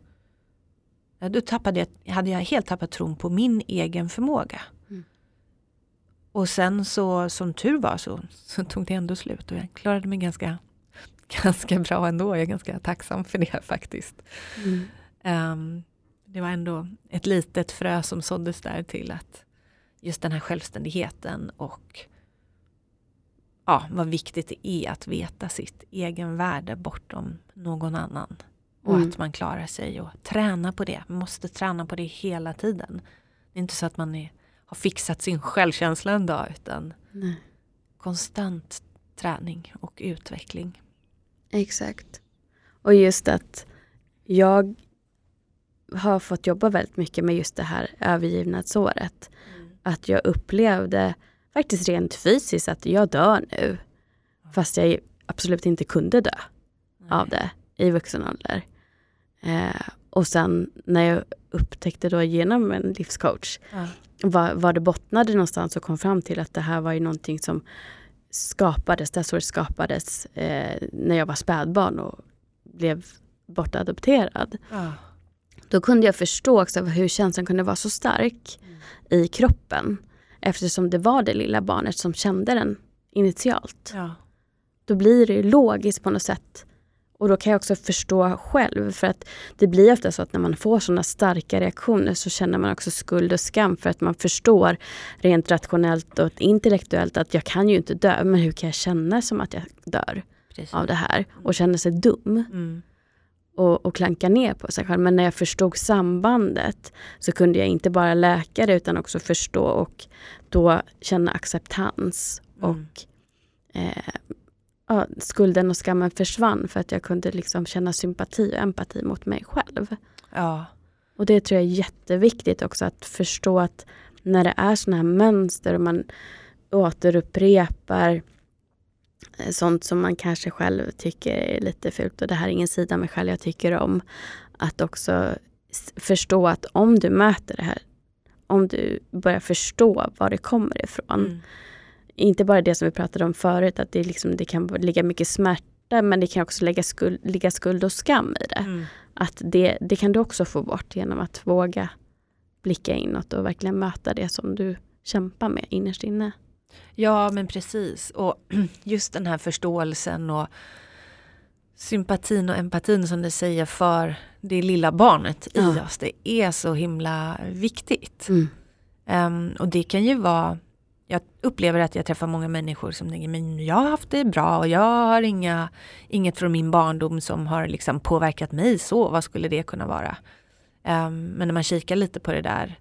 då tappade jag, hade jag helt tappat tron på min egen förmåga. Mm. Och sen så som tur var så, så tog det ändå slut och jag klarade mig ganska, ganska bra ändå. Jag är ganska tacksam för det faktiskt. Mm. Ehm, det var ändå ett litet frö som såddes där till att just den här självständigheten och ja, vad viktigt det är att veta sitt egen värde bortom någon annan. Och Mm. att man klarar sig och träna på det. Man måste träna på det hela tiden. Det är inte så att man är, har fixat sin självkänsla en dag utan Nej. konstant träning och utveckling. Exakt. Och just att jag har fått jobba väldigt mycket med just det här övergivnadsåret. Att jag upplevde faktiskt rent fysiskt att jag dör nu. Fast jag absolut inte kunde dö av det i vuxen ålder. Eh, och sen när jag upptäckte då genom en livscoach Ja. var, var det bottnade någonstans och kom fram till att det här var ju någonting som skapades, det här såret skapades eh, när jag var spädbarn och blev bortadopterad. Ja. Då kunde jag förstå också hur känslan kunde vara så stark i kroppen. Eftersom det var det lilla barnet som kände den initialt. Ja. Då blir det ju logiskt på något sätt. Och då kan jag också förstå själv. För att det blir ofta så att när man får sådana starka reaktioner så känner man också skuld och skam. För att man förstår rent rationellt och intellektuellt att jag kan ju inte dö. Men hur kan jag känna som att jag dör Precis. av det här? Och känna sig dum Mm. och, och klanka ner på sig själv. Men när jag förstod sambandet så kunde jag inte bara läka det utan också förstå och då känna acceptans. Mm. Och eh, ja, skulden och skammen försvann för att jag kunde liksom känna sympati och empati mot mig själv. Ja. Och det tror jag är jätteviktigt också att förstå att när det är sådana här mönster och man återupprepar eh, sånt som man kanske själv tycker är lite fult och det här är ingen sida mig själv jag tycker om. Att också förstå att om du möter det här, om du börjar förstå var det kommer ifrån. Mm. Inte bara det som vi pratade om förut, att det, liksom, det kan ligga mycket smärta men det kan också lägga skuld, ligga skuld och skam i det Mm. att det, det kan du också få bort genom att våga blicka inåt och verkligen möta det som du kämpar med innerst inne. Ja men precis och <clears throat> just den här förståelsen och sympatin och empatin som du säger för det lilla barnet i Ja. oss. Det är så himla viktigt. Mm. Ehm, och det kan ju vara jag upplever att jag träffar många människor som tänker men jag har haft det bra och jag har inga, inget från min barndom som har liksom påverkat mig så. Vad skulle det kunna vara? Ehm, men när man kikar lite på det där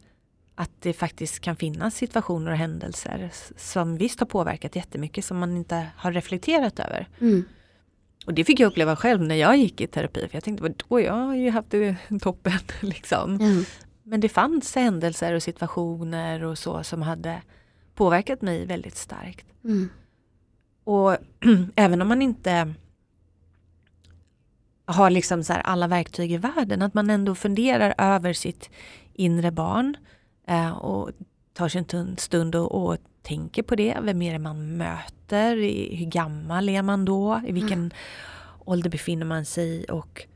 att det faktiskt kan finnas situationer och händelser som visst har påverkat jättemycket som man inte har reflekterat över. Mm. Och det fick jag uppleva själv när jag gick i terapi. För jag tänkte, vadå, jag har ju haft det <laughs> toppen. <laughs> Liksom. Mm. Men det fanns händelser och situationer och så som hade påverkat mig väldigt starkt. Mm. Och <clears throat> även om man inte har liksom så alla verktyg i världen, att man ändå funderar över sitt inre barn eh, och tar sig en stund och, och, tänker på det. Vem är det man möter? hur gammal är man då? I vilken mm. ålder befinner man sig i? Och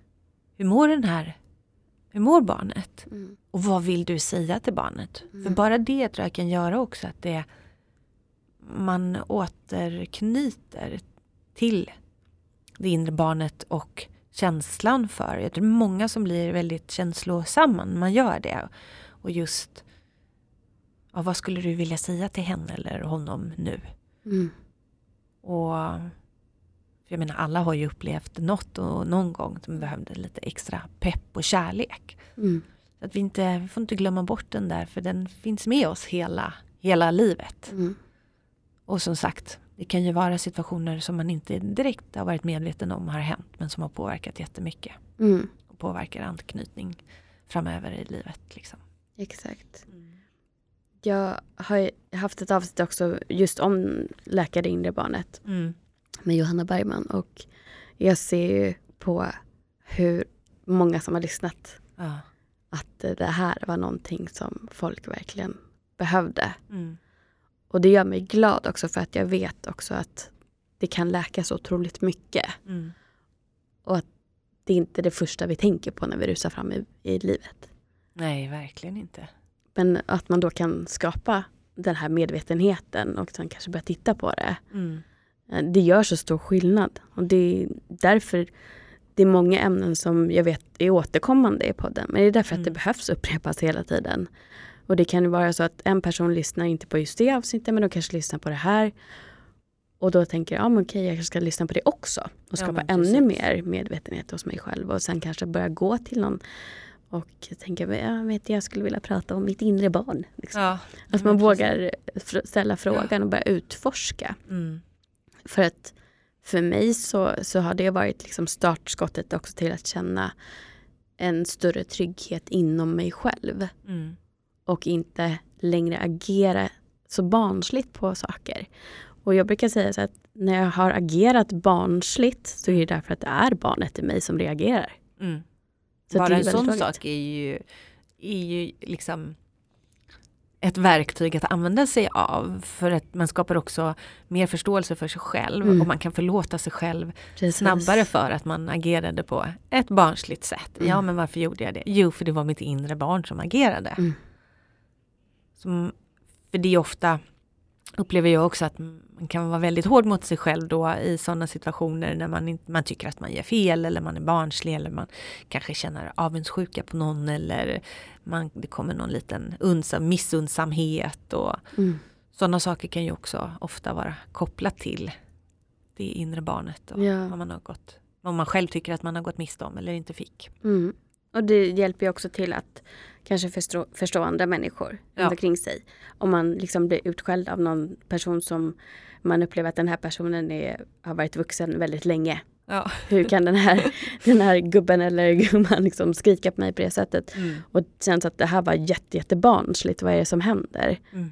hur mår den här hur mår barnet? Mm. Och vad vill du säga till barnet? Mm. För bara det tror jag kan göra också att det man återknyter till det inre barnet och känslan för. Jag tror många som blir väldigt känslosamma när man gör det. Och just ja, vad skulle du vilja säga till henne eller honom nu? Mm. Och jag menar alla har ju upplevt något och någon gång som behövde lite extra pepp och kärlek. Mm. Så att vi, inte, vi får inte glömma bort den där för den finns med oss hela, hela livet. Mm. Och som sagt, det kan ju vara situationer som man inte direkt har varit medveten om har hänt men som har påverkat jättemycket. Mm. Och påverkar anknytning framöver i livet. Liksom. Exakt. Mm. Jag har haft ett avsnitt också just om Läkare inre barnet mm. med Johanna Bergman och jag ser ju på hur många som har lyssnat ja. Att det här var någonting som folk verkligen behövde. Mm. Och det gör mig glad också för att jag vet också att det kan läka så otroligt mycket. Mm. Och att det är inte det första vi tänker på när vi rusar fram i, i livet. Nej, verkligen inte. Men att man då kan skapa den här medvetenheten och sen kanske börja titta på det. Mm. Eh, det gör så stor skillnad. Och det är därför det är många ämnen som jag vet är återkommande i podden. Men det är därför mm. att det mm. behövs upprepas hela tiden. Och det kan vara så att en person lyssnar inte på just det avsnittet men de kanske lyssnar på det här. Och då tänker jag, ja men okej jag kanske ska lyssna på det också. Och skapa ja, ännu mer medvetenhet hos mig själv. Och sen kanske börja gå till någon och tänka, jag vet jag skulle vilja prata om mitt inre barn. Liksom. Ja, att man vågar ställa frågan och börja utforska. Mm. För att för mig så, så har det varit liksom startskottet också till att känna en större trygghet inom mig själv. Mm och inte längre agera så barnsligt på saker. Och jag brukar säga så att när jag har agerat barnsligt så är det därför att det är barnet i mig som reagerar. Mm. Så Bara en sån sak är ju, är ju liksom ett verktyg att använda sig av. För att man skapar också mer förståelse för sig själv mm. och man kan förlåta sig själv Precis. snabbare för att man agerade på ett barnsligt sätt. Mm. Ja men varför gjorde jag det? Jo för det var mitt inre barn som agerade. Mm. Som, för det är ofta, upplever jag också att man kan vara väldigt hård mot sig själv då i sådana situationer när man, inte, man tycker att man gör fel eller man är barnslig eller man kanske känner avundsjuka på någon eller man, det kommer någon liten unsam, missundsamhet och mm. sådana saker kan ju också ofta vara kopplat till det inre barnet och ja. vad man har gått, vad man själv tycker att man har gått miste om eller inte fick. Mm. Och det hjälper ju också till att kanske förstå, förstå andra människor ja. omkring sig. Om man liksom blir utskälld av någon person som man upplever att den här personen är, har varit vuxen väldigt länge. Ja. Hur kan den här, <laughs> den här gubben eller gumman liksom skrika på mig på det sättet? Mm. Och känns att det här var jätte, jättebarnsligt, vad är det som händer? Mm.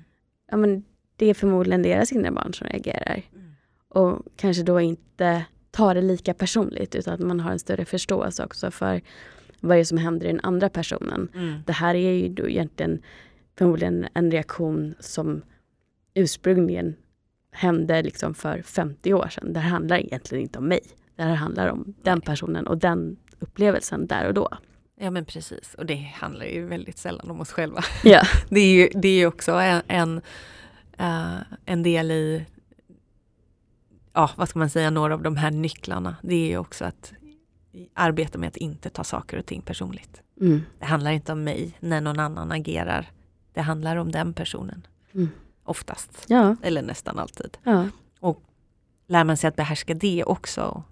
Ja, men det är förmodligen deras inre barn som reagerar. Mm. Och kanske då inte tar det lika personligt utan att man har en större förståelse också för vad är det som händer i den andra personen. Mm. Det här är ju då egentligen förmodligen en reaktion som ursprungligen hände liksom för 50 år sedan. Det här handlar egentligen inte om mig. Det här handlar om den personen och den upplevelsen där och då. Ja men precis och det handlar ju väldigt sällan om oss själva. <laughs> Ja. <laughs> det är ju det är också en, en, uh, en del i ja, vad ska man säga, några av de här nycklarna. Det är ju också att arbeta med att inte ta saker och ting personligt. Mm. Det handlar inte om mig när någon annan agerar. Det handlar om den personen. Mm. Oftast. Ja. Eller nästan alltid. Ja. Och lär man sig att behärska det också.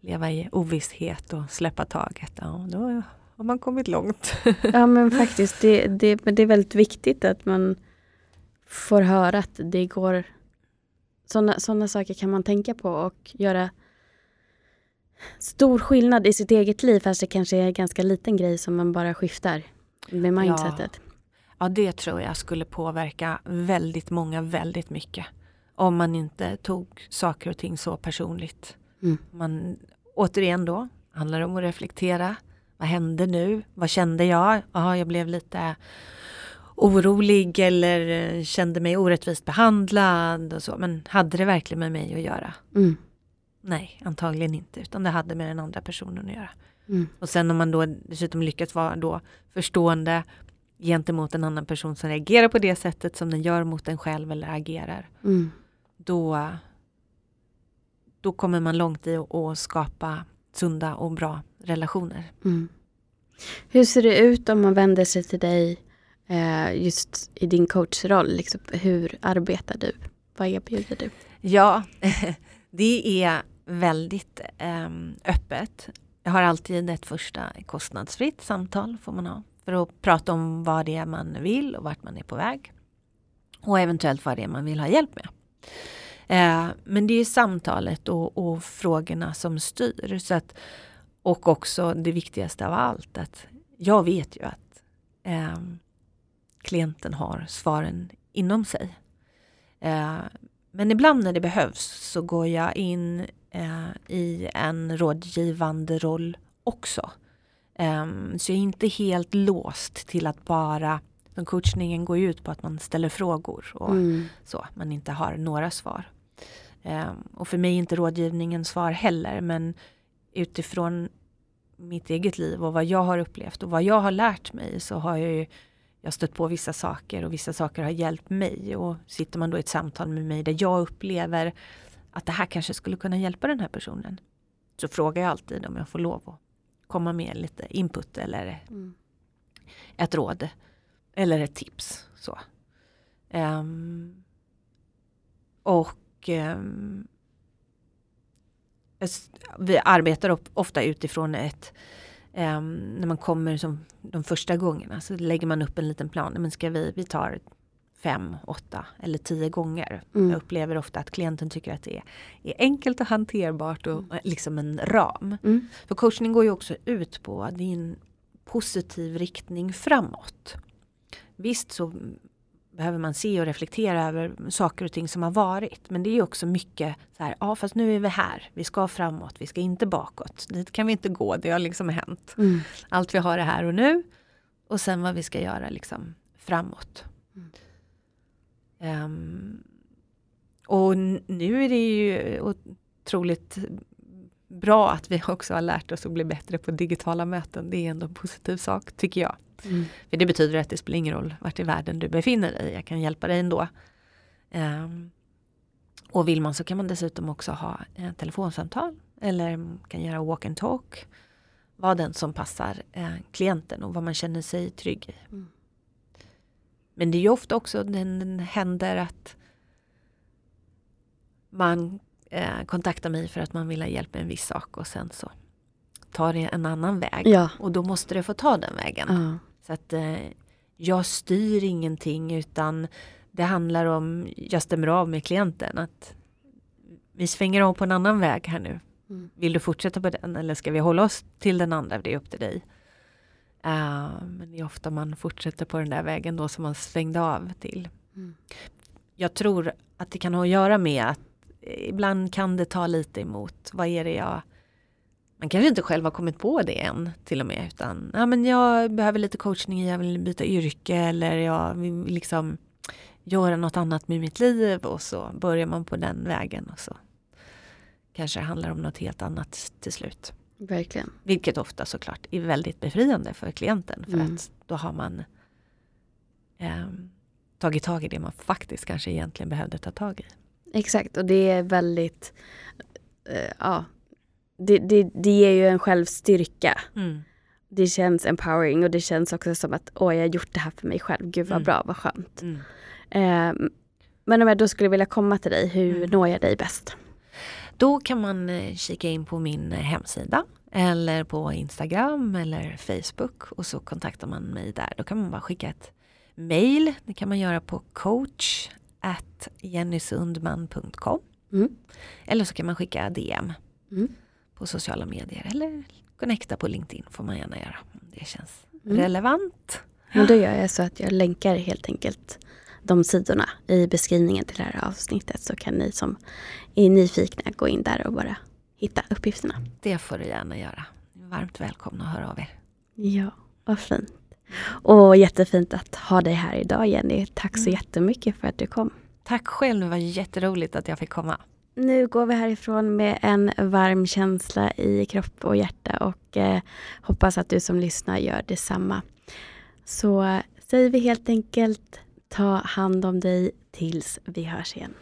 Leva i ovisshet och släppa taget. Ja, då har man kommit långt. <laughs> ja men faktiskt. Det, det, det är väldigt viktigt att man får höra att det går sådana såna saker kan man tänka på och göra stor skillnad i sitt eget liv fast det kanske är en ganska liten grej som man bara skiftar med mindsetet. Ja, ja det tror jag skulle påverka väldigt många väldigt mycket. Om man inte tog saker och ting så personligt. Mm. Man, återigen då, handlar det om att reflektera. Vad hände nu? Vad kände jag? Ja, jag blev lite orolig eller eh, kände mig orättvist behandlad och så. Men hade det verkligen med mig att göra? Mm. Nej, antagligen inte, utan det hade med den andra personen att göra. Mm. Och sen om man då dessutom lyckats vara då förstående gentemot en annan person som reagerar på det sättet som den gör mot en själv eller agerar. Mm. Då, då kommer man långt i att skapa sunda och bra relationer. Mm. Hur ser det ut om man vänder sig till dig eh, just i din coachroll? Liksom, hur arbetar du? Vad erbjuder du? Ja, <laughs> det är väldigt eh, öppet. Jag har alltid ett första kostnadsfritt samtal får man ha för att prata om vad det är man vill och vart man är på väg. Och eventuellt vad det är man vill ha hjälp med. Eh, men det är samtalet och, och, frågorna som styr. Så att, och också det viktigaste av allt, att jag vet ju att eh, klienten har svaren inom sig. Eh, men ibland när det behövs så går jag in eh, i en rådgivande roll också. Um, så jag är inte helt låst till att bara coachningen går ut på att man ställer frågor och mm. så, man inte har några svar. Um, och för mig är inte rådgivningen svar heller men utifrån mitt eget liv och vad jag har upplevt och vad jag har lärt mig så har jag ju jag stött på vissa saker och vissa saker har hjälpt mig och sitter man då i ett samtal med mig där jag upplever att det här kanske skulle kunna hjälpa den här personen så frågar jag alltid om jag får lov att komma med lite input eller mm. ett råd eller ett tips. Så. Um, och um, vi arbetar ofta utifrån ett um, när man kommer som de första gångerna så lägger man upp en liten plan. Men ska vi, vi tar fem, åtta eller tio gånger. Mm. Jag upplever ofta att klienten tycker att det är, är enkelt och hanterbart och mm. liksom en ram. Mm. För coachning går ju också ut på din positiv riktning framåt. Visst så behöver man se och reflektera över saker och ting som har varit. Men det är också mycket så här, ja fast nu är vi här, vi ska framåt, vi ska inte bakåt. Dit kan vi inte gå, det har liksom hänt. Mm. Allt vi har är här och nu. Och sen vad vi ska göra liksom framåt. Mm. Um, och nu är det ju otroligt bra att vi också har lärt oss att bli bättre på digitala möten. Det är ändå en positiv sak tycker jag. Mm. För det betyder att det spelar ingen roll vart i världen du befinner dig. Jag kan hjälpa dig ändå. Um, och vill man så kan man dessutom också ha eh, telefonsamtal eller kan göra walk and talk. Vad den som passar eh, klienten och vad man känner sig trygg i. Mm. Men det är ju ofta också den händer att man eh, kontaktar mig för att man vill ha hjälp med en viss sak och sen så tar det en annan väg. Ja. Och då måste det få ta den vägen. Ja. Så att eh, jag styr ingenting utan det handlar om, jag stämmer av med klienten att vi svänger om på en annan väg här nu. Mm. Vill du fortsätta på den eller ska vi hålla oss till den andra? Det är upp till dig. Uh, men det är ofta man fortsätter på den där vägen då som man svängde av till. Mm. Jag tror att det kan ha att göra med att ibland kan det ta lite emot. Vad är det jag man kanske inte själv har kommit på det än till och med utan ja, men jag behöver lite coachning, jag vill byta yrke eller jag vill liksom göra något annat med mitt liv och så börjar man på den vägen och så kanske det handlar om något helt annat till slut. Verkligen. Vilket ofta såklart är väldigt befriande för klienten för mm. att då har man eh, tagit tag i det man faktiskt kanske egentligen behövde ta tag i. Exakt och det är väldigt, eh, ja, det, det, det ger ju en självstyrka. Mm. Det känns empowering och det känns också som att åh, jag har gjort det här för mig själv. Gud vad mm. bra, vad skönt. Eh, men om jag då skulle vilja komma till dig, hur mm. når jag dig bäst? Då kan man eh, kika in på min eh, hemsida eller på Instagram eller Facebook och så kontaktar man mig där. Då kan man bara skicka ett mail. Det kan man göra på coach jennysundman.com mm. Eller så kan man skicka DM mm. på sociala medier eller connecta på LinkedIn får man gärna göra om det känns Mm. relevant. Men då gör jag så att jag länkar helt enkelt de sidorna i beskrivningen till det här avsnittet så kan ni som är nyfikna gå in där och bara hitta uppgifterna. Det får du gärna göra. Varmt välkomna att höra av er. Ja, vad fint. Och jättefint att ha dig här idag Jenny. Tack så Mm. jättemycket för att du kom. Tack själv, det var jätteroligt att jag fick komma. Nu går vi härifrån med en varm känsla i kropp och hjärta och eh, hoppas att du som lyssnar gör detsamma. Så säger vi helt enkelt ta hand om dig tills vi hörs igen.